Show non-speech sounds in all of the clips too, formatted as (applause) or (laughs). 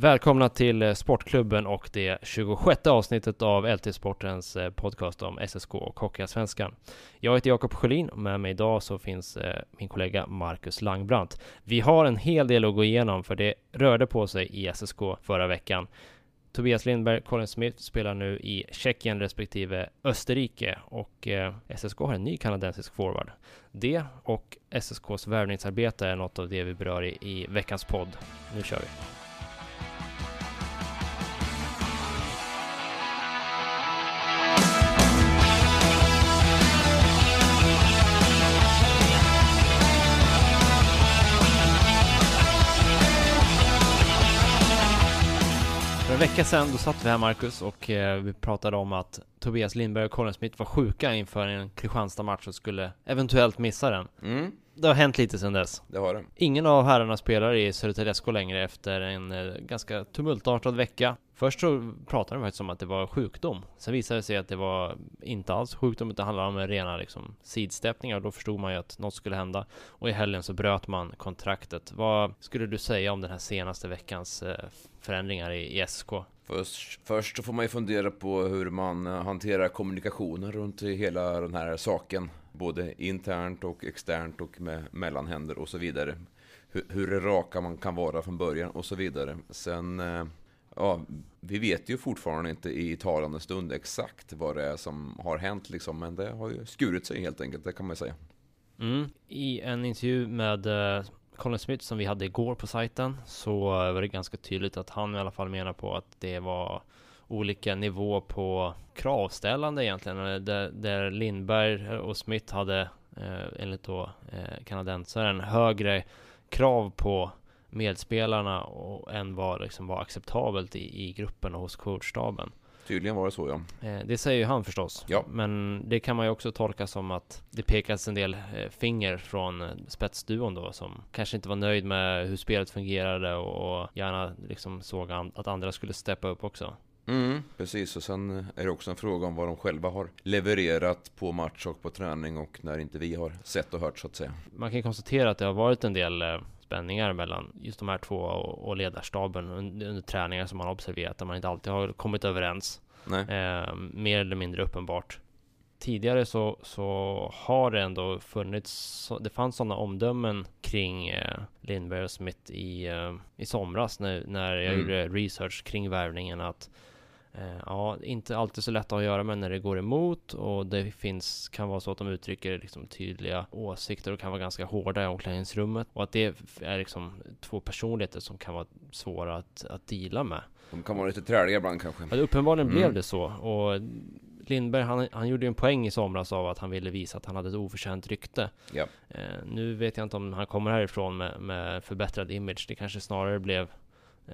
Välkomna till eh, Sportklubben och det 26 avsnittet av LT-sportens eh, podcast om SSK och Hockeyallsvenskan. Jag heter Jakob Sjölin och med mig idag så finns eh, min kollega Marcus Langbrandt. Vi har en hel del att gå igenom för det rörde på sig i SSK förra veckan. Tobias Lindberg, Colin Smith spelar nu i Tjeckien respektive Österrike och SSK har en ny kanadensisk forward. Det och SSKs värvningsarbete är något av det vi berör i, i veckans podd. Nu kör vi! Vecka sedan då satt vi här Marcus och eh, vi pratade om att Tobias Lindberg och Colin Smith var sjuka inför en Kristianstad-match och skulle eventuellt missa den. Mm, Det har hänt lite sedan dess. det har det. Ingen av herrarna spelar i Södertälje längre efter en eh, ganska tumultartad vecka. Först så pratade de faktiskt om att det var sjukdom. Sen visade det sig att det var inte alls sjukdom utan handlade om rena liksom sidsteppningar då förstod man ju att något skulle hända. Och i helgen så bröt man kontraktet. Vad skulle du säga om den här senaste veckans eh, förändringar i, i SK? Först, först så får man ju fundera på hur man eh, hanterar kommunikationen runt hela den här saken. Både internt och externt och med mellanhänder och så vidare. Hur, hur raka man kan vara från början och så vidare. Sen, eh, ja, vi vet ju fortfarande inte i talande stund exakt vad det är som har hänt liksom. Men det har ju skurit sig helt enkelt, det kan man ju säga. Mm. I en intervju med eh, Colin Smith som vi hade igår på sajten så eh, var det ganska tydligt att han i alla fall menar på att det var olika nivå på kravställande egentligen. Eh, där, där Lindberg och Smith hade eh, enligt då eh, kanadensaren högre krav på medspelarna och, än vad liksom var acceptabelt i, i gruppen och hos coachstaben. Tydligen var det så ja. Eh, Det säger ju han förstås. Ja. Men det kan man ju också tolka som att det pekas en del eh, finger från eh, spetsduon då som kanske inte var nöjd med hur spelet fungerade och och gärna liksom såg an- att andra skulle steppa upp också. Mm, precis, och sen är det också en fråga om vad de själva har levererat på match och på träning och när inte vi har sett och hört så att säga. Man kan konstatera att det har varit en del spänningar mellan just de här två och, och ledarstaben under, under träningar som man har observerat där man inte alltid har kommit överens. Eh, mer eller mindre uppenbart. Tidigare så, så har det ändå funnits, det fanns sådana omdömen kring eh, Lindberg och Smith i, eh, i somras när, när jag Mm. gjorde research kring värvningen att ja, inte alltid så lätt att göra med när det går emot och det finns, kan vara så att de uttrycker liksom tydliga åsikter och kan vara ganska hårda i omklädningsrummet och att det är liksom två personligheter som kan vara svåra att, att deala med. De kan vara lite träliga ibland kanske. Ja, uppenbarligen blev Mm. det så och Lindberg han, han gjorde ju en poäng i somras av att han ville visa att han hade ett oförtjänt rykte. Ja. Eh, nu vet jag inte om han kommer härifrån med, med förbättrad image. Det kanske snarare blev eh,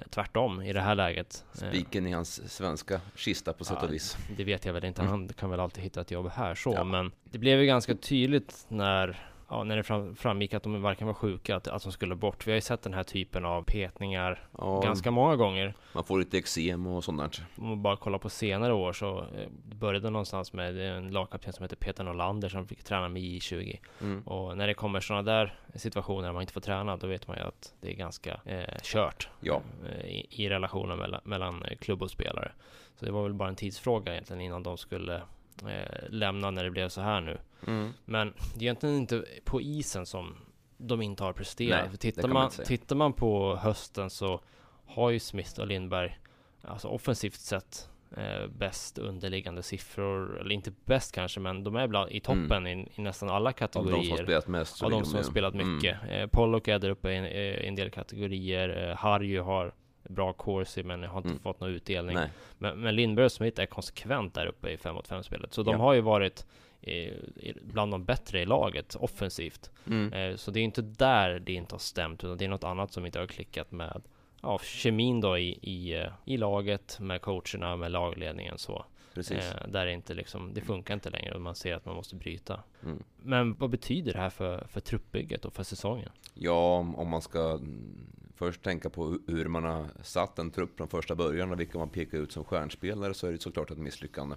tvärtom i det här läget. Eh, Spiken i hans svenska kista på sätt och vis. det vet jag väl inte. Mm. Han kan väl alltid hitta ett jobb här så. Ja. Men det blev ju ganska tydligt när Ja, när det fram, framgick att de varken var sjuka, att, att de skulle bort. Vi har ju sett den här typen av petningar Ja, ganska många gånger. Man får lite eksem och sånt där. Om man bara kollar på senare år så eh, det började någonstans med en lagkapten som heter Peter Norlander som fick träna med J20 Mm. och när det kommer sådana där situationer där man inte får träna då vet man ju att det är ganska eh, kört Ja. eh, i, i relationen mellan, mellan klubb och spelare. Så det var väl bara en tidsfråga egentligen innan de skulle eh, lämna när det blev så här nu. Mm. Men det är egentligen inte på isen som de inte har presterat. Nej, tittar, man tittar man på hösten så har ju Smith och Lindberg alltså offensivt sett eh, bäst underliggande siffror, eller inte bäst kanske, men de är bland, i toppen i, i nästan alla Av kategorier. de som har spelat mest. Av de som har spelat Mm. mycket. Eh, Pollock är där uppe i en, i en del kategorier. Eh, Harry har bra corsi men har inte Mm. fått någon utdelning. Nej. Men, men Lindberg och Smith är konsekvent där uppe i 5 mot 5 spelet. Så de Ja. har ju varit i- bland de bättre i laget offensivt. Mm. Eh, så det är inte där det inte har stämt utan det är något annat som inte har klickat med ja, kemin då i, i, eh, i laget, med coacherna, med lagledningen så. Precis. Eh, där det inte liksom, det funkar inte längre och man ser att man måste bryta. Mm. Men vad betyder det här för, för truppbygget och för säsongen? Ja, om man ska mm, först tänka på hur man har satt en trupp från första början och vilka man pekar ut som stjärnspelare så är det såklart ett misslyckande.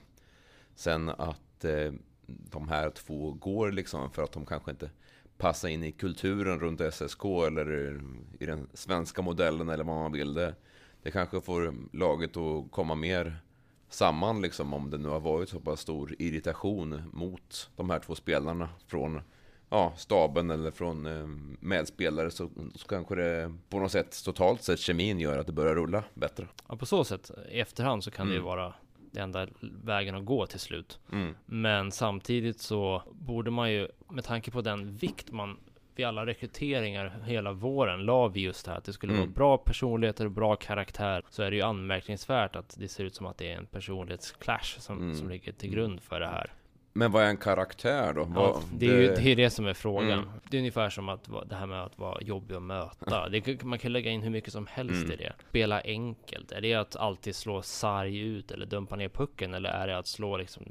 Sen att eh, de här två går liksom för att de kanske inte passar in i kulturen runt SSK eller eh, i den svenska modellen eller vad man vill. Det, det kanske får laget att komma mer samman liksom om det nu har varit så pass stor irritation mot de här två spelarna från ja, staben eller från eh, medspelare så, så kanske det på något sätt totalt sett kemin gör att det börjar rulla bättre. Ja, på så sätt i efterhand så kan det ju Mm. vara det enda vägen att gå till slut. Mm. Men samtidigt så borde man ju med tanke på den vikt man vid alla rekryteringar hela våren la vi just det här att det skulle Mm. vara bra personligheter och bra karaktär så är det ju anmärkningsvärt att det ser ut som att det är en personlighetsclash som, Mm. som ligger till grund för det här. Men vad är en karaktär då? Ja, Vad- det är ju det, är det som är frågan. Mm. Det är ungefär som att det här med att vara jobbig att möta. Det, man kan lägga in hur mycket som helst Mm. i det. Spela enkelt. Är det att alltid slå sarg ut eller dumpa ner pucken? Eller är det att slå liksom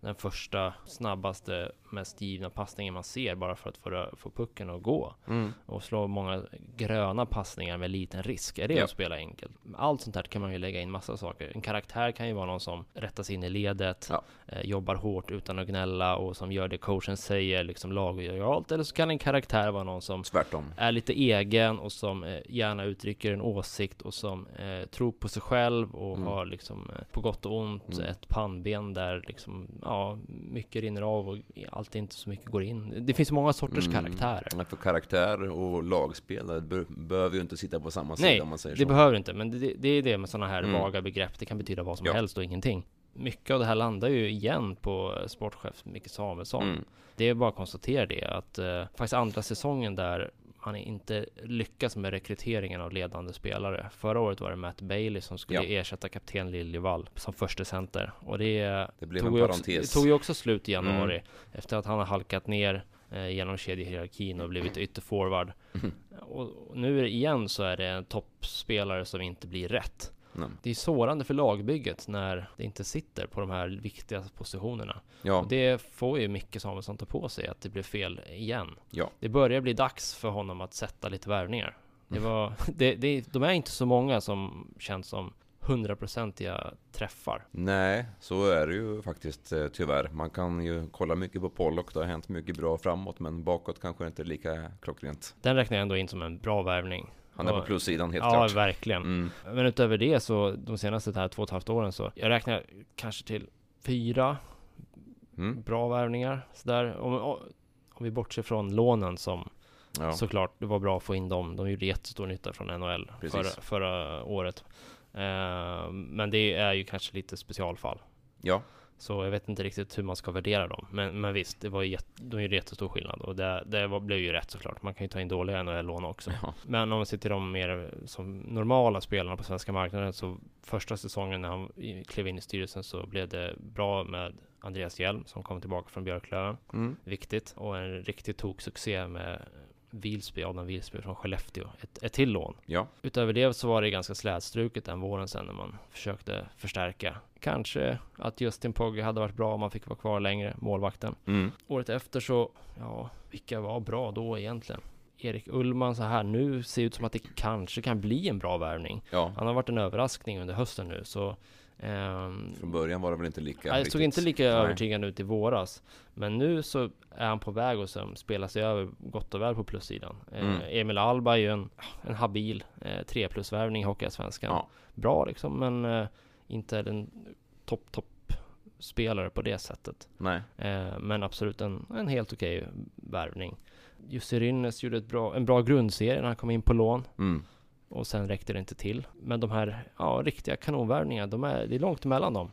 den första, snabbaste, mest givna passningen man ser bara för att få, få pucken att gå? Mm. Och slå många gröna passningar med liten risk. Är det Ja. att spela enkelt? Allt sånt här kan man ju lägga in massa saker. En karaktär kan ju vara någon som rättas in i ledet, Ja. eh, jobbar hårt utan att gnälla och som gör det coachen säger, liksom laglojalt. Eller så kan en karaktär vara någon som Tvärtom. är lite egen och som eh, gärna uttrycker en åsikt och som eh, tror på sig själv och Mm. har liksom eh, på gott och ont Mm. ett pannben där liksom ja, mycket rinner av och alltid inte så mycket går in. Det finns många sorters Mm. karaktärer. För karaktär och lagspelare be- behöver ju inte sitta på samma Nej, sida om man säger Det så. behöver inte, men det, det är det med sådana här Mm. vaga begrepp. Det kan betyda vad som Ja. helst och ingenting. Mycket av det här landar ju igen på sportchef Micke Samuelsson. Mm. Det är bara att konstatera det att eh, faktiskt andra säsongen där man inte lyckas med rekryteringen av ledande spelare. Förra året var det Matt Bailey som skulle Ja. ersätta kapten Liljevall som första center och det, Det blev tog, en också, det tog ju också slut i Mm. januari efter att han har halkat ner eh, genom kedjehierarkin och blivit ytterforward. Mm. Och nu igen så är det en toppspelare som inte blir rätt. Nej. Det är sårande för lagbygget när det inte sitter på de här viktiga positionerna. Ja, Och det får ju Micke Samuelsson ta på sig att det blev fel igen. ja. Det börjar bli dags för honom att sätta lite värvningar. Det var, (laughs) det, det, de är inte så många som känns som hundraprocentiga träffar. Nej, så är det ju faktiskt eh, tyvärr. Man kan ju kolla mycket på Pollock. Det har hänt mycket bra framåt, men bakåt kanske inte lika klockrent. Den räknar jag ändå in som en bra värvning. Han är på plussidan helt ja, klart. verkligen. Mm. Men utöver det så de senaste här två och ett halvt åren så jag räknar kanske till fyra Mm. bra värvningar. Sådär. Om, om vi bortser från lånen som Ja. såklart det var bra att få in dem. De gjorde jättestor nytta från NHL förra, förra året. Eh, men det är ju kanske lite specialfall. ja, Så jag vet inte riktigt hur man ska värdera dem. Men, men visst, det var ju jätte, de gjorde jättestor skillnad. Och det, det var, blev ju rätt såklart. Man kan ju ta in dåliga NHL-lån också. ja. Men om vi ser till de mer som normala spelarna på svenska marknaden så första säsongen när han klev in i styrelsen så blev det bra med Andreas Hjelm som kom tillbaka från Björklöven. Mm. Viktigt. Och en riktig toksuccé med Vilsby, Adam Vilsby från Skellefteå. Ett, ett till lån. ja. Utöver det så var det ganska slätstruket den våren sen när man försökte förstärka. Kanske att Justin Pogge hade varit bra om han fick vara kvar längre, målvakten. Mm. Året efter så, ja, vilka var bra då egentligen? Erik Ullman så här nu ser ut som att det kanske kan bli en bra värvning. ja. Han har varit en överraskning under hösten nu så Från början var det väl inte lika Nej, det såg inte lika övertygande ut i våras. Men nu så är han på väg att som spela sig över gott och väl på plussidan. Mm. Eh, Emil Alba är ju en, en habil eh, 3 plus-värvning i Hockeyallsvenskan. Ja. Bra liksom, men eh, inte en topp, topp spelare på det sättet. Eh, men absolut en, en helt okej värvning. Jussi Rynnes gjorde ett bra, en bra grundserie när han kom in på lån. Mm. Och sen räckte det inte till. Men de här ja, riktiga kanonvärvningarna, de är, det är långt emellan dem.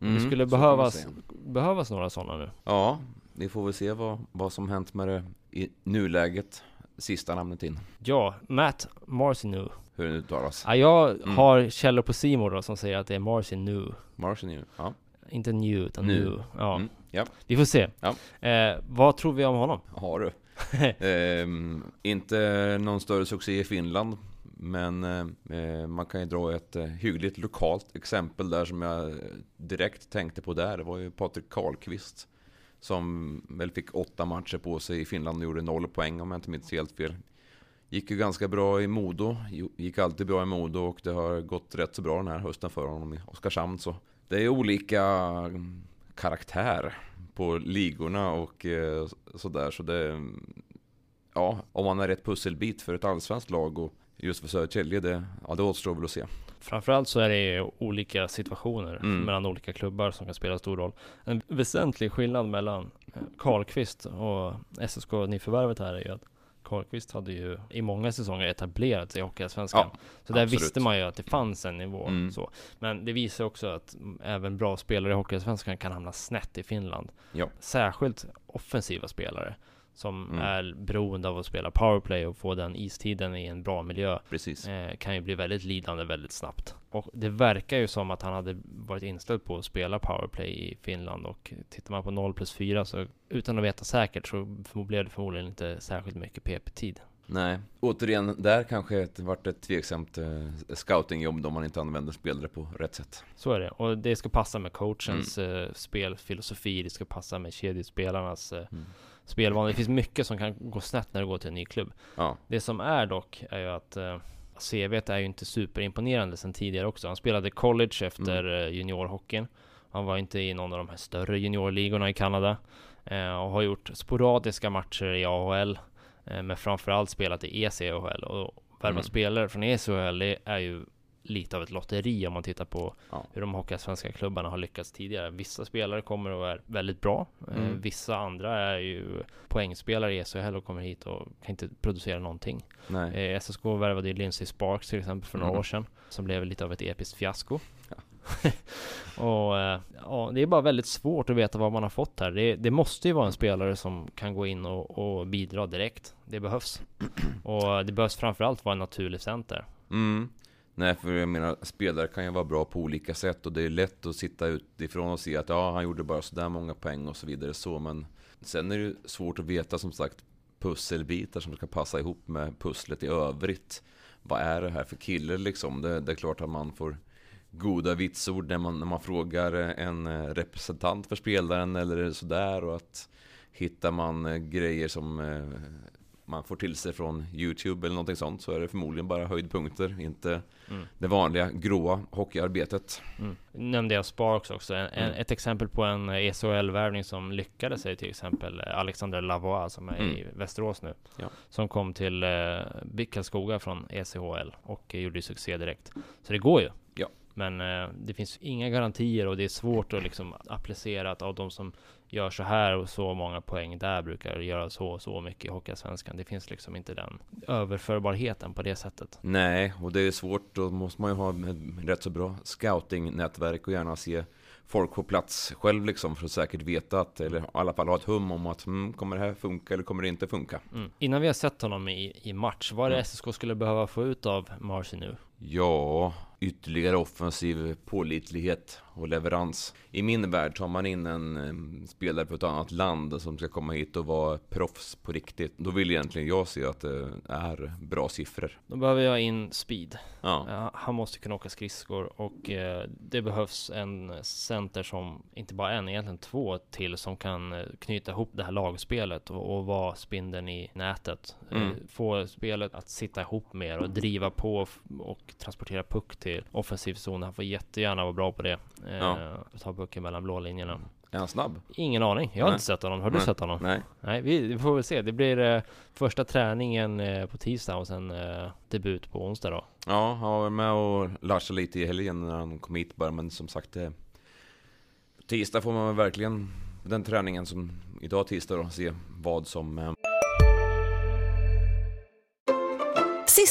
Mm. det skulle behövas, behövas några sådana nu. Ja, vi får väl se vad, vad som hänt med det i nuläget. Sista namnet in, Ja, Matt Marcineau. hur det uttalas. Ja, jag Mm. har källor på Simor då som säger att det är Marcineau. Marcin ja. Inte new, utan Nu. new. Ja, Mm. Ja, vi får se. Ja. Eh, vad tror vi om honom? har du. (laughs) Ehm, inte någon större succé i Finland. Men eh, man kan ju dra ett eh, hyggligt lokalt exempel där som jag direkt tänkte på där. Det var ju Patrik Karlqvist. Som väl fick åtta matcher på sig i Finland och gjorde noll poäng om jag inte minns helt fel. Gick ju ganska bra i Modo, gick alltid bra i Modo och det har gått rätt så bra den här hösten för honom i Oskarshamn. Så det är olika mm, karaktär på ligorna och eh, sådär. Så det, mm, ja, om man är rätt pusselbit för ett allsvenskt lag och just för Södertälje, det, ja, det återstår väl att se. Framförallt så är det olika situationer mm. mellan olika klubbar som kan spela stor roll. En väsentlig skillnad mellan eh, Karlqvist och SSK nyförvärvet här är ju att Karlqvist hade ju i många säsonger etablerat sig i Hockeyallsvenskan. Ja, så där absolut. visste man ju att det fanns en nivå. Mm. Så. Men det visar också att även bra spelare i Hockeyallsvenskan kan hamna snett i Finland. Ja. Särskilt offensiva spelare som mm. är beroende av att spela powerplay och få den istiden i en bra miljö. Eh, kan ju bli väldigt lidande väldigt snabbt. Och det verkar ju som att han hade varit inställd på att spela powerplay i Finland och tittar man på 0 plus 4 så utan att veta säkert så blev det förmodligen inte särskilt mycket PP-tid. Nej, återigen, där kanske det varit ett tveksamt eh, scoutingjobb då man inte använder spelare på rätt sätt. Så är det, och det ska passa med coachens mm. eh, spelfilosofi, det ska passa med kedjespelarnas eh, mm spelvanor. Det finns mycket som kan gå snett när du går till en ny klubb. Ja. Det som är dock är ju att eh, CVt är ju inte superimponerande sen tidigare också. Han spelade college efter mm. Eh, juniorhockeyn. Han var inte i någon av de här större juniorligorna i Kanada eh, och har gjort sporadiska matcher i AHL, eh, men framförallt spelat i ECHL och värva mm. spelare från ECHL det är ju lite av ett lotteri om man tittar på ja. hur de svenska klubbarna har lyckats tidigare. Vissa spelare kommer och är väldigt bra. Eh, mm. Vissa andra är ju poängspelare i SHL och kommer hit och kan inte producera någonting. Nej. Eh, SSK värvade ju Lindsey Sparks till exempel för några mm. år sedan som blev lite av ett episkt fiasko. Ja. (laughs) och eh, ja, det är bara väldigt svårt att veta vad man har fått här. Det, det måste ju vara en spelare som kan gå in och, och, bidra direkt. Det behövs. (clears throat) Och det behövs framförallt vara en naturlig center. Mm. Nej, för jag menar, spelare kan ju vara bra på olika sätt och det är lätt att sitta utifrån och se att ja, han gjorde bara sådär många poäng och så vidare så, men sen är det ju svårt att veta som sagt pusselbitar som ska passa ihop med pusslet i övrigt. Vad är det här för kille liksom? Det, det är klart att man får goda vitsord när man, när man frågar en eh, representant för spelaren eller sådär och att hittar man eh, grejer som eh, man får till sig från YouTube eller någonting sånt så är det förmodligen bara höjdpunkter, inte mm. det vanliga gråa hockeyarbetet. Mm. Nämnde jag Sparks också, en, mm. ett exempel på en ECHL-värvning som lyckades är till exempel Alexander Lavois som är i mm. Västerås nu. Ja. Som kom till eh, Karlskoga från ECHL och gjorde succé direkt. Så det går ju. Men eh, det finns inga garantier och det är svårt att liksom applicera att av de som gör så här och så många poäng där brukar göra så och så mycket i Hockeysvenskan. Det finns liksom inte den överförbarheten på det sättet. Nej, och det är svårt. Då måste man ju ha ett rätt så bra scouting-nätverk och gärna se folk på plats själv liksom för att säkert veta att, eller i alla fall ha ett hum om att hmm, kommer det här funka eller kommer det inte funka? Mm. Innan vi har sett honom i, i match, vad är det mm. SSK skulle behöva få ut av Marcy nu? Ja, ytterligare offensiv pålitlighet och leverans. I min värld tar man in en spelare från ett annat land som ska komma hit och vara proffs på riktigt. Då vill egentligen jag se att det är bra siffror. Då behöver jag in speed. Ja. Han måste kunna åka skridskor och eh, det behövs en center som, inte bara en, egentligen två till som kan eh, knyta ihop det här lagspelet och, och vara spindeln i nätet. Eh, mm. Få spelet att sitta ihop mer och driva på och transportera puck till offensiv zon. Han får jättegärna vara bra på det. Ja. Ta pucken mellan blålinjerna. Är han snabb? Ingen aning. Jag har Nej. inte sett honom. Har Nej. du sett honom? Nej. Nej, vi, vi får väl se. Det blir eh, första träningen eh, på tisdag och sen eh, debut på onsdag då. Ja, han var med och lärde lite i helgen när han kom hit bara. Men som sagt, eh, tisdag får man verkligen den träningen som idag tisdag då, se vad som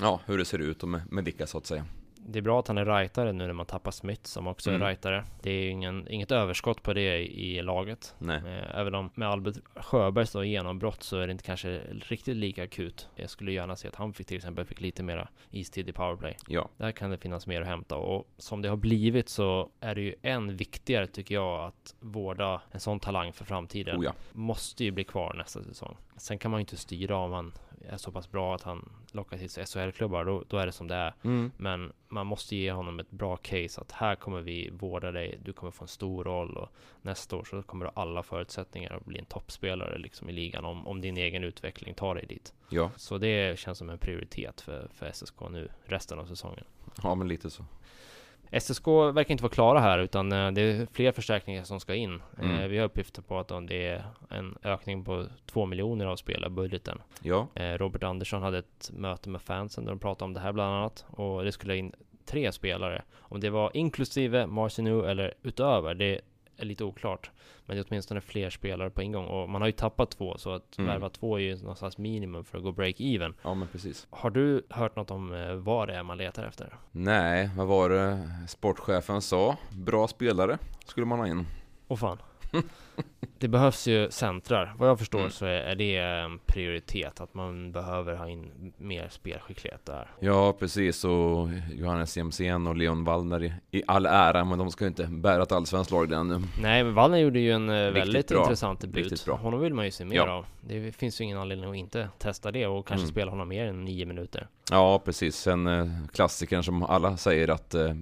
Ja, hur det ser ut och med, med vilka så att säga. Det är bra att han är rightare nu när man tappar Smith som också Mm. är rightare. Det är ingen, inget överskott på det i, i laget. Nej. Eh, Även om med Albert Sjöbergs då genombrott så är det inte kanske riktigt lika akut. Jag skulle gärna se att han fick till exempel fick lite mera istid i powerplay. Ja, Där kan det finnas mer att hämta och som det har blivit så är det ju än viktigare tycker jag att vårda en sån talang för framtiden. oh ja. Måste ju bli kvar nästa säsong. Sen kan man ju inte styra om han är så pass bra att han lockar till sig SHL-klubbar. Då, då är det som det är. Mm. Men man måste ge honom ett bra case att här kommer vi vårda dig. Du kommer få en stor roll och nästa år så kommer du ha alla förutsättningar att bli en toppspelare liksom i ligan om, om din egen utveckling tar dig dit. Ja, Så det känns som en prioritet för, för SSK nu resten av säsongen. ja men lite så. SSK verkar inte vara klara här utan eh, det är fler förstärkningar som ska in. Mm. Eh, Vi har uppgifter på att det är en ökning på 2 miljoner av spelarbudgeten. Ja, Eh, Robert Andersson hade ett möte med fansen där de pratade om det här bland annat och det skulle in tre spelare. Om det var inklusive Marcinu eller utöver, det är lite oklart. Men det är åtminstone fler spelare på ingång och man har ju tappat två så att Mm. värva två är ju någonstans minimum för att gå break-even. ja men precis. Har du hört något om eh, vad det är man letar efter? Nej, vad var det sportchefen sa? Bra spelare skulle man ha in. Åh fan. Det behövs ju centrar. Vad jag förstår Mm. så är det en prioritet att man behöver ha in mer spelskicklighet där. Ja, precis. Och Johannes Jemsén och Leon Wallner i, i all ära, men de ska ju inte bära ett allsvenskt lag ännu. Nej, men Wallner gjorde ju en eh, väldigt bra. intressant debut. Riktigt bra. Honom vill man ju se mer Ja. av. Det finns ju ingen anledning att inte testa det och kanske Mm. spela honom mer än nio minuter. Ja, precis. Sen eh, klassikern som alla säger att eh,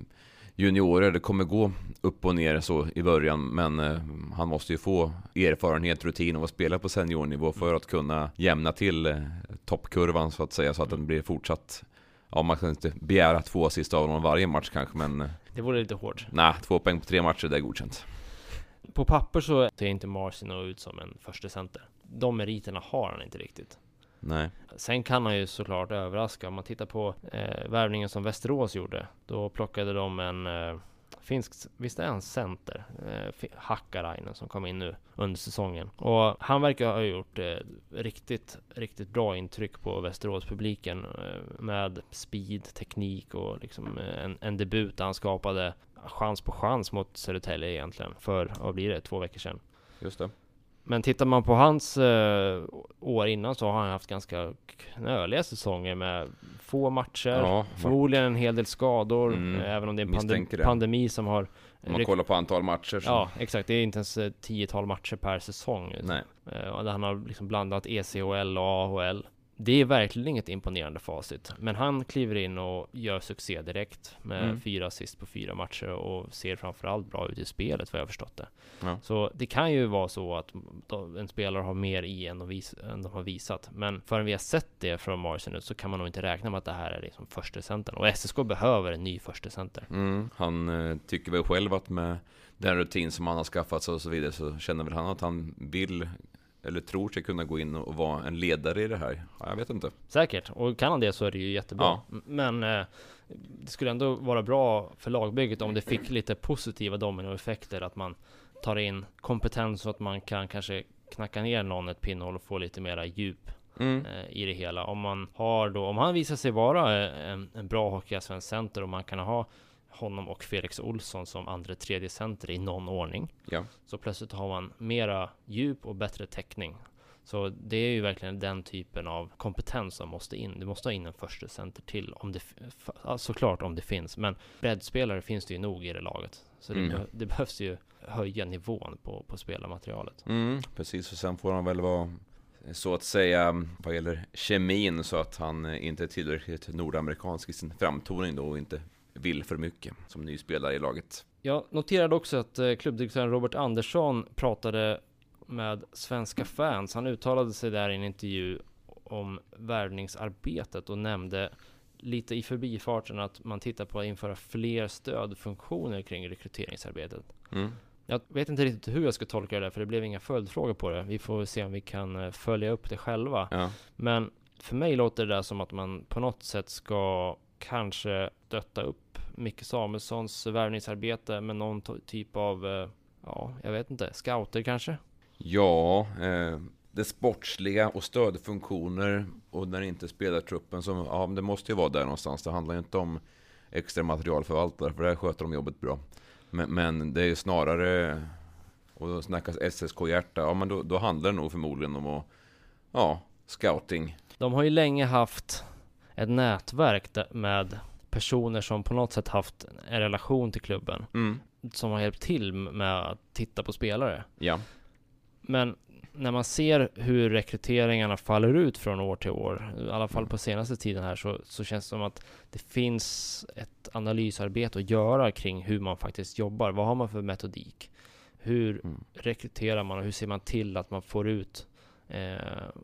juniorer, det kommer gå upp och ner så i början, men eh, han måste ju få erfarenhet, rutin att spela på seniornivå för att kunna jämna till eh, toppkurvan så att säga, så att den blir fortsatt Ja, man kan inte begära två assist av honom varje match kanske, men eh, Det vore lite hårt. nej, två poäng på tre matcher, det är godkänt. På papper så ser inte Marcino ut som en första center. De meriterna har han inte riktigt. Nej. Sen kan han ju såklart överraska. Om man tittar på eh, värvningen som Västerås gjorde. Då plockade de en eh, finsk, visst är han center? Eh, Hakkarainen som kom in nu under säsongen. Och han verkar ha gjort eh, riktigt, riktigt bra intryck på Västerås-publiken. Eh, med speed, teknik och liksom eh, en, en debut där han skapade chans på chans mot Södertälje egentligen. För, vad blir det, två veckor sedan. Just det. Men tittar man på hans eh, år innan så har han haft ganska knöliga säsonger med få matcher, Ja, förmodligen en hel del skador, Mm, eh, även om det är en pandem- det. pandemi som har... Om man kollar på antal matcher så... Ja, exakt. Det är inte ens ett tiotal matcher per säsong. Nej. Eh, han har liksom blandat ECHL och AHL. Det är verkligen inget imponerande facit. Men han kliver in och gör succé direkt med Mm. fyra assist på fyra matcher och ser framförallt bra ut i spelet vad jag förstått det. Ja. Så det kan ju vara så att en spelare har mer i än de, vis- än de har visat. Men förrän vi har sett det från Marcin så kan man nog inte räkna med att det här är liksom första centern. Och SSK behöver en ny första center. Mm, han eh, tycker väl själv att med den rutin som han har skaffat sig och så vidare så känner väl han att han vill eller tror sig kunna gå in och vara en ledare i det här. Ja, jag vet inte. Säkert, och kan han det så är det ju jättebra. Ja. Men eh, det skulle ändå vara bra för lagbygget om det fick lite positiva dominoeffekter. Att man tar in kompetens så att man kan kanske knacka ner någon ett pinnhål och få lite mera djup Mm. eh, i det hela. Om man har då, om han visar sig vara eh, en, en bra hockeyallsvensk center och man kan ha honom och Felix Olsson som andra tredje center i någon ordning. Ja. Så plötsligt har man mera djup och bättre täckning. Så det är ju verkligen den typen av kompetens som måste in. Du måste ha in en första center till om det, såklart om det finns. Men breddspelare finns det ju nog i det laget. Så det, Mm. det behövs ju höja nivån på, på spelarmaterialet. Mm, precis, och sen får han väl vara så att säga vad gäller kemin så att han inte är tillräckligt nordamerikansk i sin framtoning då och inte vill för mycket som ny spelare i laget. Jag noterade också att eh, klubbdirektören Robert Andersson pratade med svenska fans. Han uttalade sig där i en intervju om värvningsarbetet och nämnde lite i förbifarten att man tittar på att införa fler stödfunktioner kring rekryteringsarbetet. Mm. Jag vet inte riktigt hur jag ska tolka det där, för det blev inga följdfrågor på det. Vi får se om vi kan eh, följa upp det själva. Ja. Men för mig låter det där som att man på något sätt ska kanske stötta upp Micke Samuelssons värvningsarbete med någon typ av, eh, ja, jag vet inte, scouter kanske? Ja, eh, det sportsliga och stödfunktioner och när inte spelartruppen som, ja det måste ju vara där någonstans. Det handlar ju inte om extra materialförvaltare, för där sköter de jobbet bra. Men, men det är ju snarare, och då snackas SSK-hjärta, ja men då, då handlar det nog förmodligen om att, ja, scouting. De har ju länge haft ett nätverk med personer som på något sätt haft en relation till klubben. Mm. Som har hjälpt till med att titta på spelare. Ja. Men när man ser hur rekryteringarna faller ut från år till år, i alla fall på senaste tiden här, så, så känns det som att det finns ett analysarbete att göra kring hur man faktiskt jobbar. Vad har man för metodik? Hur Mm. rekryterar man och hur ser man till att man får ut eh,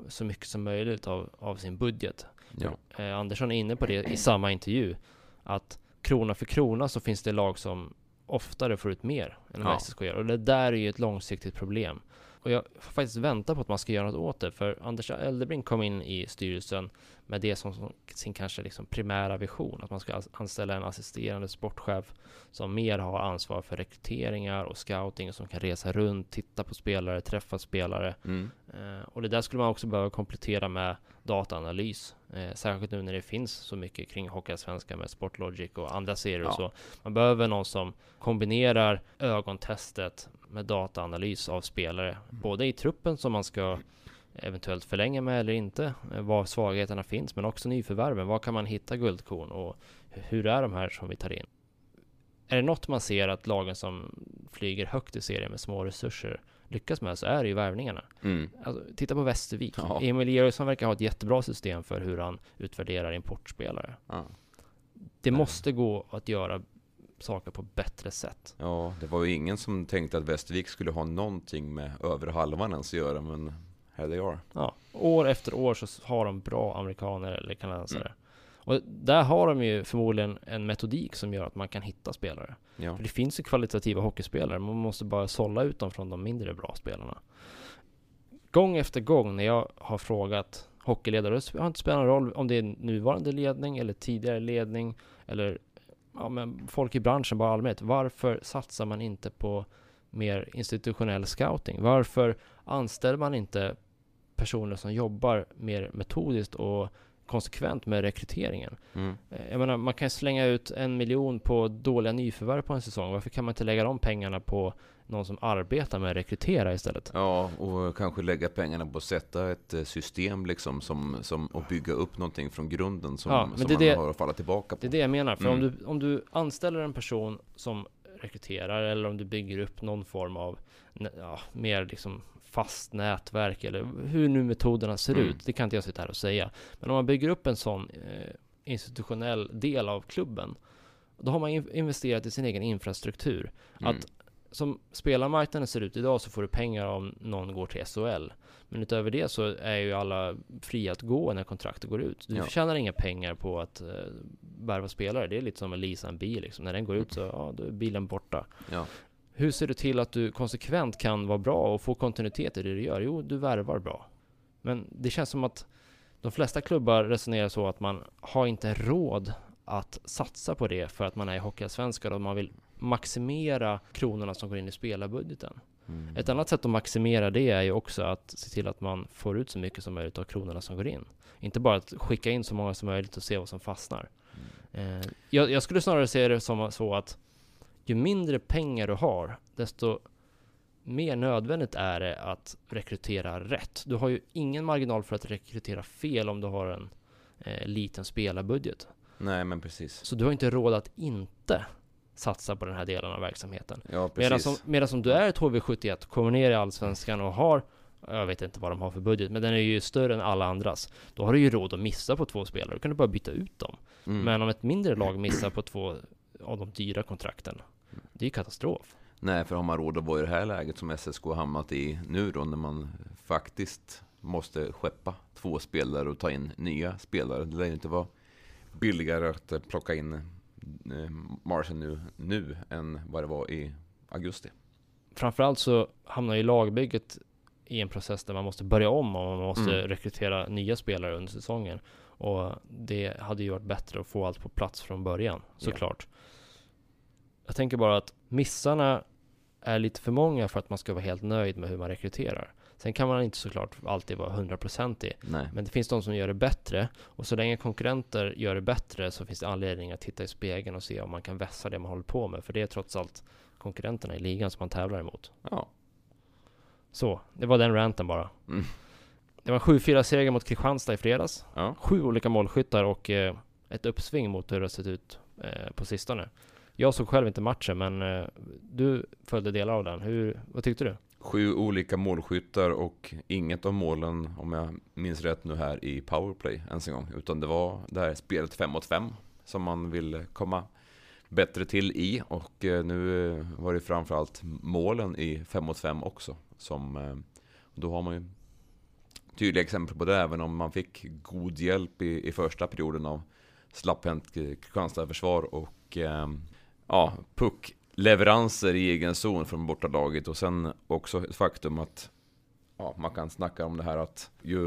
så mycket som möjligt av, av sin budget? Ja. Eh, Andersson är inne på det i samma intervju, att krona för krona så finns det lag som oftare får ut mer än vad Ja. SSK gör. Och det där är ju ett långsiktigt problem. Och jag får faktiskt vänta på att man ska göra något åt det, för Anders Eldebrink kom in i styrelsen med det som, som sin kanske liksom primära vision, att man ska anställa en assisterande sportchef som mer har ansvar för rekryteringar och scouting, och som kan resa runt, titta på spelare, träffa spelare. Mm. Eh, och det där skulle man också behöva komplettera med dataanalys. Eh, särskilt nu när det finns så mycket kring Hockeyallsvenskan med Sportlogic och andra serier och Ja. så. Man behöver någon som kombinerar ögontestet med dataanalys av spelare. Både i truppen som man ska eventuellt förlänga med eller inte. eh, Var svagheterna finns, men också nyförvärven. Var kan man hitta guldkorn och hur är de här som vi tar in? Är det något man ser att lagen som flyger högt i serien med små resurser lyckas med så är det ju värvningarna. Mm. Alltså, titta på Västervik. Ja. Emil Georgsson verkar ha ett jättebra system för hur han utvärderar importspelare. Ja. Det Nej. måste gå att göra saker på bättre sätt. ja, det var ju ingen som tänkte att Västervik skulle ha någonting med över halvan ens att göra, men here they are. Ja, år efter år så har de bra amerikaner eller kanadensare. Mm. Och där har de ju förmodligen en metodik som gör att man kan hitta spelare. Ja. För det finns ju kvalitativa hockeyspelare, man måste bara sålla ut dem från de mindre bra spelarna. Gång efter gång när jag har frågat hockeyledare, det har inte spelat någon roll om det är nuvarande ledning eller tidigare ledning eller ja, men folk i branschen bara allmänt. Varför satsar man inte på mer institutionell scouting? Varför anställer man inte personer som jobbar mer metodiskt och konsekvent med rekryteringen? Mm. Eh, Jag menar, man kan slänga ut en miljon på dåliga nyförvärv på en säsong. Varför kan man inte lägga de pengarna på någon som arbetar med att rekrytera istället? Ja, och kanske lägga pengarna på att sätta ett eh, system liksom som, som och bygga upp någonting från grunden som, Ja, som man det- har att falla tillbaka på. Det är det jag menar. För om, Mm. du, om du anställer en person som rekryterar eller om du bygger upp någon form av ja, mer liksom fast nätverk eller hur nu metoderna ser Mm. ut. Det kan inte jag sitta här och säga. Men om man bygger upp en sån eh, institutionell del av klubben. Då har man in- investerat i sin egen infrastruktur. Mm. Att som spelarmarknaden ser ut idag så får du pengar om någon går till SHL. Men utöver det så är ju alla fria att gå när kontraktet går ut. Du Ja. tjänar inga pengar på att uh, värva spelare. Det är lite som att leasa en bil liksom. När den går ut så ja, då är bilen borta. Ja. Hur ser du till att du konsekvent kan vara bra och få kontinuitet i det du gör? Jo, du värvar bra. Men det känns som att de flesta klubbar resonerar så att man har inte råd att satsa på det för att man är i Hockeyallsvenskan och man vill maximera kronorna som går in i spelarbudgeten. Mm. Ett annat sätt att maximera det är ju också att se till att man får ut så mycket som möjligt av kronorna som går in. Inte bara att skicka in så många som möjligt och se vad som fastnar. Eh, jag, jag skulle snarare se det som så att ju mindre pengar du har, desto mer nödvändigt är det att rekrytera rätt. Du har ju ingen marginal för att rekrytera fel om du har en eh, liten spelarbudget. Nej, men precis. Så du har inte råd att inte satsa på den här delen av verksamheten. Ja, Medan precis. medan som du är ett HV71, kommer ner i Allsvenskan och har jag vet inte vad de har för budget, men den är ju större än alla andras. Då har du ju råd att missa på två spelare, då kan du bara byta ut dem. Mm. Men om ett mindre lag (clears throat) missar på två av de dyra kontrakten, det är ju katastrof. Nej, för har man råd att vara i det här läget som SSK har hamnat i nu då, när man faktiskt måste skeppa två spelare och ta in nya spelare. Det lär ju inte vara billigare att eh, plocka in eh, Marsen nu, nu än vad det var i augusti. Framförallt så hamnar ju lagbygget i en process där man måste börja om och man måste Mm. rekrytera nya spelare under säsongen. Och det hade ju varit bättre att få allt på plats från början, såklart. Jag tänker bara att missarna är lite för många för att man ska vara helt nöjd med hur man rekryterar. Sen kan man inte såklart alltid vara hundraprocentig. Men det finns de som gör det bättre. Och så länge konkurrenter gör det bättre så finns det anledning att titta i spegeln och se om man kan vässa det man håller på med. För det är trots allt konkurrenterna i ligan som man tävlar emot. Ja. Så, det var den ranten bara. Mm. Det var en 7-4 seger mot Kristianstad i fredags. Ja. Sju olika målskyttar och eh, ett uppsving mot hur det har sett ut eh, på sistone. Jag såg själv inte matchen, men eh, du följde delar av den. Hur, vad tyckte du? Sju olika målskyttar och inget av målen, om jag minns rätt nu här, i powerplay ens en gång. Utan det var det här spelet 5 mot 5 som man ville komma bättre till i. Och eh, nu eh, var det framförallt målen i 5 mot 5 också. Som, då har man ju tydliga exempel på det, även om man fick god hjälp i, i första perioden av slapphänt Kristianstad-försvar och eh, ja, puckleveranser i egen zon från bortalaget. Och sen också ett faktum att ja, man kan snacka om det här att ju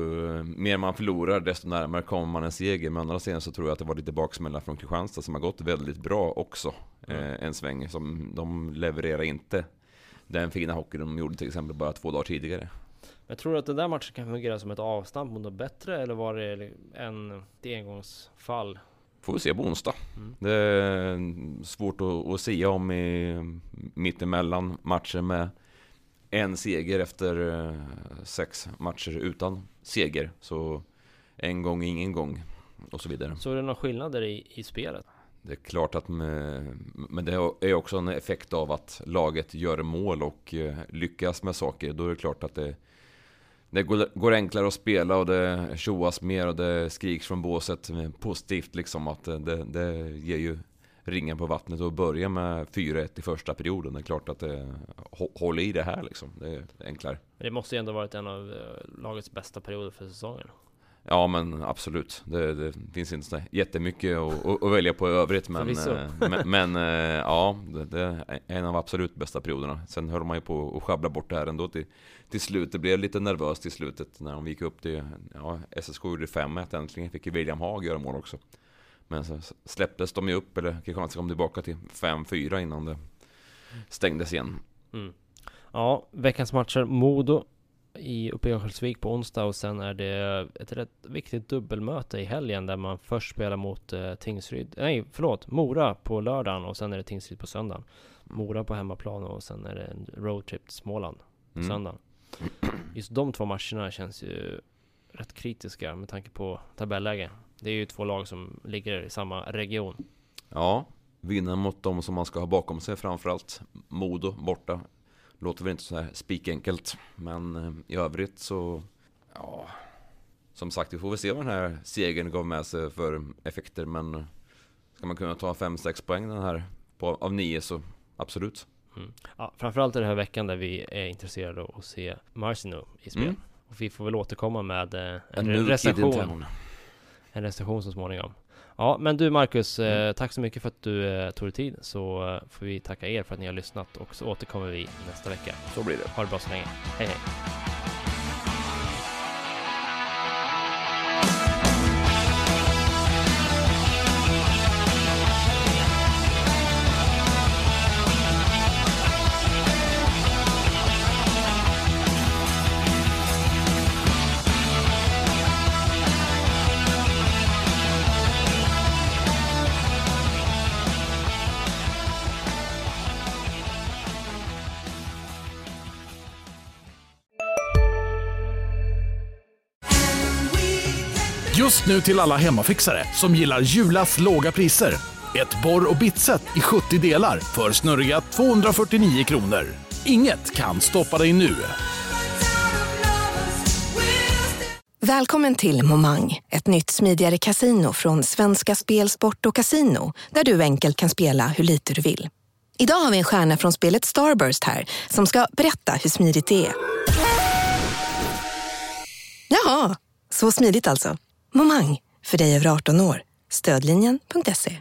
mer man förlorar desto närmare kommer man en seger. Men andra sidan så tror jag att det var lite baksmälla från Kristianstad som har gått väldigt bra också. Eh, en sväng som de levererar inte den fina hockey de gjorde till exempel bara två dagar tidigare. Jag tror att den där matchen kan fungera som ett avstamp mot något bättre eller var det en ett engångsfall? Får vi se på onsdag. Mm. Det är svårt att, att säga om i mittemellan matcher med en seger efter eh, sex matcher utan seger. Så en gång, ingen gång och så vidare. Såg du några skillnader i, i spelet? Det är klart att med, men det är också en effekt av att laget gör mål och eh, lyckas med saker. Då är det klart att det, det går, går enklare att spela och det tjoas mer och det skriks från båset positivt liksom att det, det ger ju ringen på vattnet och börja med 4-1 i första perioden. Det är klart att det håll i det här liksom. Det är enklare. Men det måste ju ändå varit en av eh, lagets bästa perioder för säsongen. Ja men absolut. Det, det finns inte så jättemycket att, att, välja på i övrigt. Men, eh, men, (laughs) men eh, ja, det, det är en av absolut bästa perioderna. Sen höll man ju på att sjabbla bort det här ändå till, till slut. Det blev lite nervöst i slutet när de gick upp till, ja, SSK gjorde 5-1 äntligen. Fick ju William Haag göra mål också. Men så släpptes de ju upp, eller Kristianstad kom tillbaka till 5-4 innan det stängdes igen. Mm. Ja, veckans matcher. Modo i, uppe i Örnsköldsvik på onsdag och sen är det ett rätt viktigt dubbelmöte i helgen där man först spelar mot eh, Tingsryd, nej förlåt, Mora på lördagen och sen är det Tingsryd på söndagen. Mora på hemmaplan och sen är det en roadtrip till Småland på Mm. söndagen. Just de två matcherna känns ju rätt kritiska med tanke på tabelläge. Det är ju två lag som ligger i samma region. Ja, vinna mot de som man ska ha bakom sig framförallt. Modo borta. Låter väl inte så här spikenkelt. Men eh, i övrigt så... Ja... Som sagt, vi får väl se vad den här segern gav med sig för effekter. Men eh, ska man kunna ta 5-6 poäng den här på, av 9 så absolut. Mm. Ja, framförallt är det här veckan där vi är intresserade av att se Marcino i spel. Mm. Och vi får väl återkomma med eh, en, recension, en recension så småningom. Ja, men du Marcus, eh, Mm. tack så mycket för att du eh, tog dig tid. Så eh, får vi tacka er för att ni har lyssnat och så återkommer vi nästa vecka. Så blir det. Ha det bra så länge. Hej hej! Just nu till alla hemmafixare som gillar Julas låga priser. Ett borr och bitset i 70 delar för snurriga 249 kronor. Inget kan stoppa dig nu. Välkommen till Momang, ett nytt smidigare casino från Svenska Spel, Sport och Casino där du enkelt kan spela hur lite du vill. Idag har vi en stjärna från spelet Starburst här som ska berätta hur smidigt det är. Jaha, så smidigt alltså. Momang, för dig över 18 år. Stödlinjen.se.